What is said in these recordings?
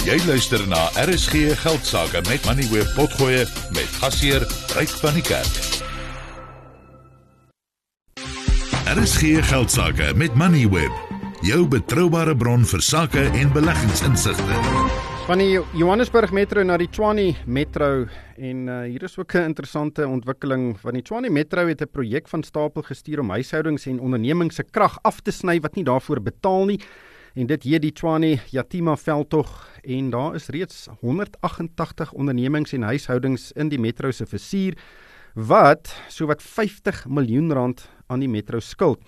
Jy luister na RSG Geldsaake met Money Web Potgoe met gasheer Ryk van die Kerk. RSG Geldsaake met Money Web, jou betroubare bron vir sake en beleggingsinsigte. Van die Johannesburg Metro na die Tshwane Metro en uh, hier is ook 'n interessante ontwikkeling van die Tshwane Metro het 'n projek van stapel gestuur om huishoudings en ondernemings se krag af te sny wat nie daarvoor betaal nie. En dit hier die Tshwane Yatima veldtog en daar is reeds 188 ondernemings en huishoudings in die metro se versuur wat sowat 50 miljoen rand aan die metro skuld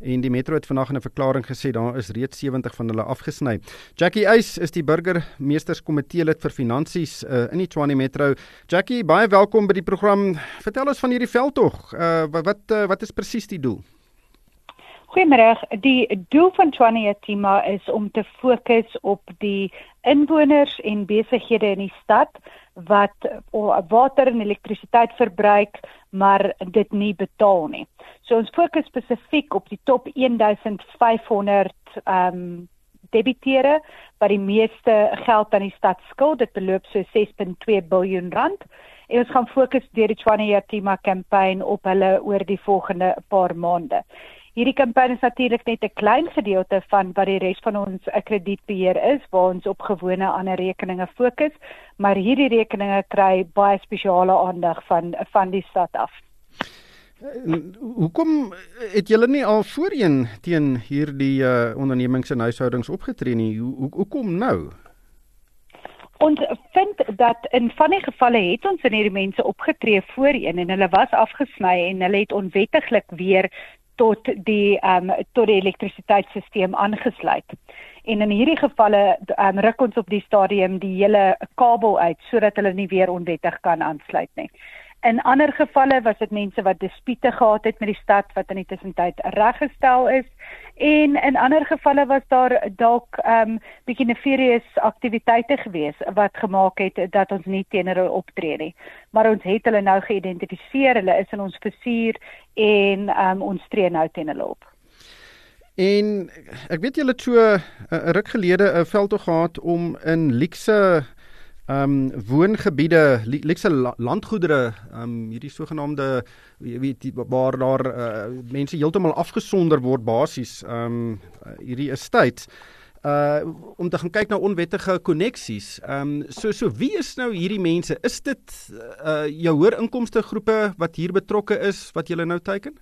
en die metro het vandag in 'n verklaring gesê daar is reeds 70 van hulle afgesny. Jackie Eis is die burgemeesterskomitee lid vir finansies uh, in die Tshwane Metro. Jackie, baie welkom by die program. Vertel ons van hierdie veldtog. Uh, wat uh, wat is presies die doel? Goeiemôre. Die doel van Tshwane Yatima is om te fokus op die inwoners en besighede in die stad wat water en elektrisiteit verbruik maar dit nie betaal nie. So ons fokus spesifiek op die top 1500 ehm um, debiteure wat die meeste geld aan die stad skuld. Dit beloop so 6.2 miljard rand. En ons gaan fokus deur die Tshwane Yatima kampanje op hulle oor die volgende paar maande. Hierdie kampanje is natuurlik net 'n klein gedeelte van wat die res van ons kredietbeheer is waar ons op gewone ander rekeninge fokus, maar hierdie rekeninge kry baie spesiale aandag van van die stad af. Hoekom het julle nie al voorheen teen hierdie uh, ondernemings en huishoudings opgetree nie? Hoe hoekom nou? Ons vind dat in van die gevalle het ons in hierdie mense opgetree voorheen en hulle was afgesny en hulle het onwettiglik weer tot die ehm um, tot die elektrisiteitstelsel aangesluit. En in hierdie gevalle ehm um, ruk ons op die stadium die hele kabel uit sodat hulle nie weer onwettig kan aansluit nie. In ander gevalle was dit mense wat dispute gehad het met die stad wat in die tussentyd reggestel is en in ander gevalle was daar dalk ehm um, bietjie nefarious aktiwiteite gewees wat gemaak het dat ons nie teenoor hulle optree nie. Maar ons het hulle nou geïdentifiseer, hulle is in ons versuur en ehm um, ons tree nou teen hulle op. En ek weet julle het so 'n uh, ruk gelede 'n veldtog gehad om in Liekse ehm um, woongebiede, lekse landgoedere, ehm um, hierdie sogenaamde weet waar daar uh, mense heeltemal afgesonder word basies ehm um, hierdie estates uh om te gaan kyk na onwettige koneksies. Ehm um, so so wie is nou hierdie mense? Is dit uh jou hoër inkomste groepe wat hier betrokke is wat julle nou teiken?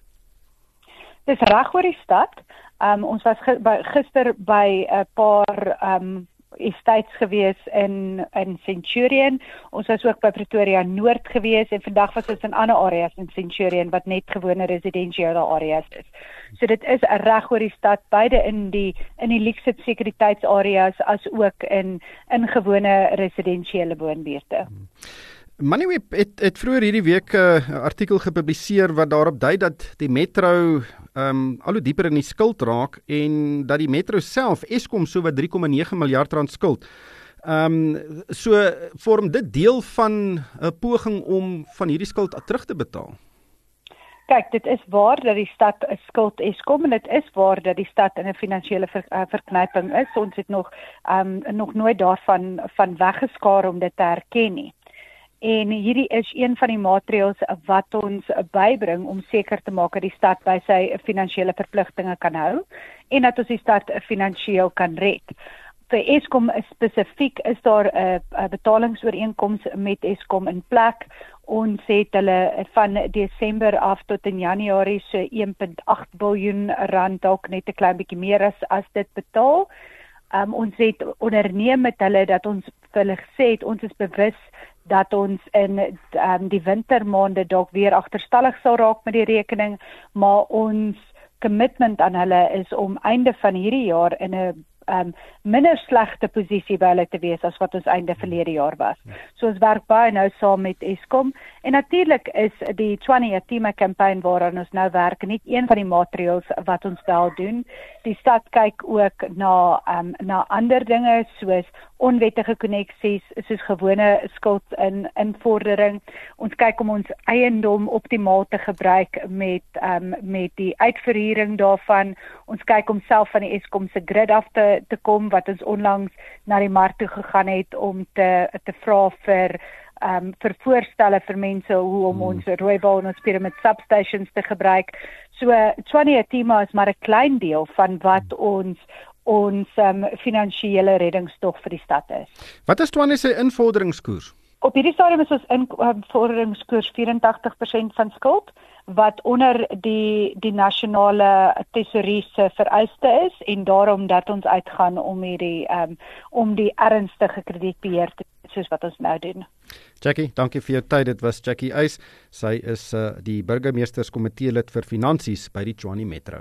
Dis reg oor die stad. Ehm um, ons was gister by 'n paar ehm um, estates gewees in in Centurion. Ons was ook by Pretoria Noord gewees en vandag was ons in ander areas in Centurion wat net gewone residensiële areas is. So dit is reg oor die stad, beide in die in die luxe sekuriteitsareas as ook in in gewone residensiële woonbuurte. Hmm. Moneyweb het het vroeër hierdie week 'n uh, artikel gepubliseer wat daarop dui dat die metro ehm um, al hoe dieper in die skuld raak en dat die metro self Eskom so wat 3,9 miljard rand skuld. Ehm um, so vorm dit deel van 'n poging om van hierdie skuld terug te betaal. Kyk, dit is waar dat die stad 'n skuld Eskom en dit is waar dat die stad in 'n finansiële ver, uh, verknyping is. Ons het nog um, nog nooit daarvan van weggeskaar om dit te erken nie. En hierdie is een van die maatreëls wat ons bybring om seker te maak dat die stad by sy finansiële verpligtinge kan hou en dat ons die stad finansiëel kan red. Vir Eskom spesifiek is daar 'n betalingsooreenkoms met Eskom in plek. Ons het hulle van Desember af tot in Januarie so 1.8 miljard rand dalk net 'n klein bietjie meer as as dit betaal. Um, ons het onderneem met hulle dat ons vir hulle gesê het ons is bewus dat ons in um, die wintermaande dalk weer agterstallig sal raak met die rekening, maar ons kommitment aan hulle is om einde van hierdie jaar in 'n um minder slegte posisie by hulle te wees as wat ons einde verlede jaar was. So ons werk baie nou saam met Eskom en natuurlik is die Tshwane Yatima kampanje waaraan ons nou werk net een van die maatreëls wat ons wel doen. Die stad kyk ook na um na ander dinge soos onwettige koneksies soos gewone skuld in invordering. Ons kyk om ons eiendom optimaal te gebruik met ehm um, met die uitverhuuring daarvan. Ons kyk om self van die Eskom se grid af te te kom wat ons onlangs na die mark toe gegaan het om te te vra vir ehm um, vir voorstelle vir mense hoe om hmm. ons rooibal en ons pyramid substations te gebruik. So 20 Tima is maar 'n klein deel van wat hmm. ons ons um, finansiële reddingstog vir die stad is. Wat is Twane se invorderingskoers? Op hierdie stadium is ons invorderingskoers 84% van skuld wat onder die die nasionale tesourier se vereiste is en daarom dat ons uitgaan om hierdie um, om die ernstige kredietbeheer te soos wat ons nou doen. Jackie, dankie vir jou tyd. Dit was Jackie Eis. Sy is uh, die burgemeesterskomitee lid vir finansies by die Tshwane Metro.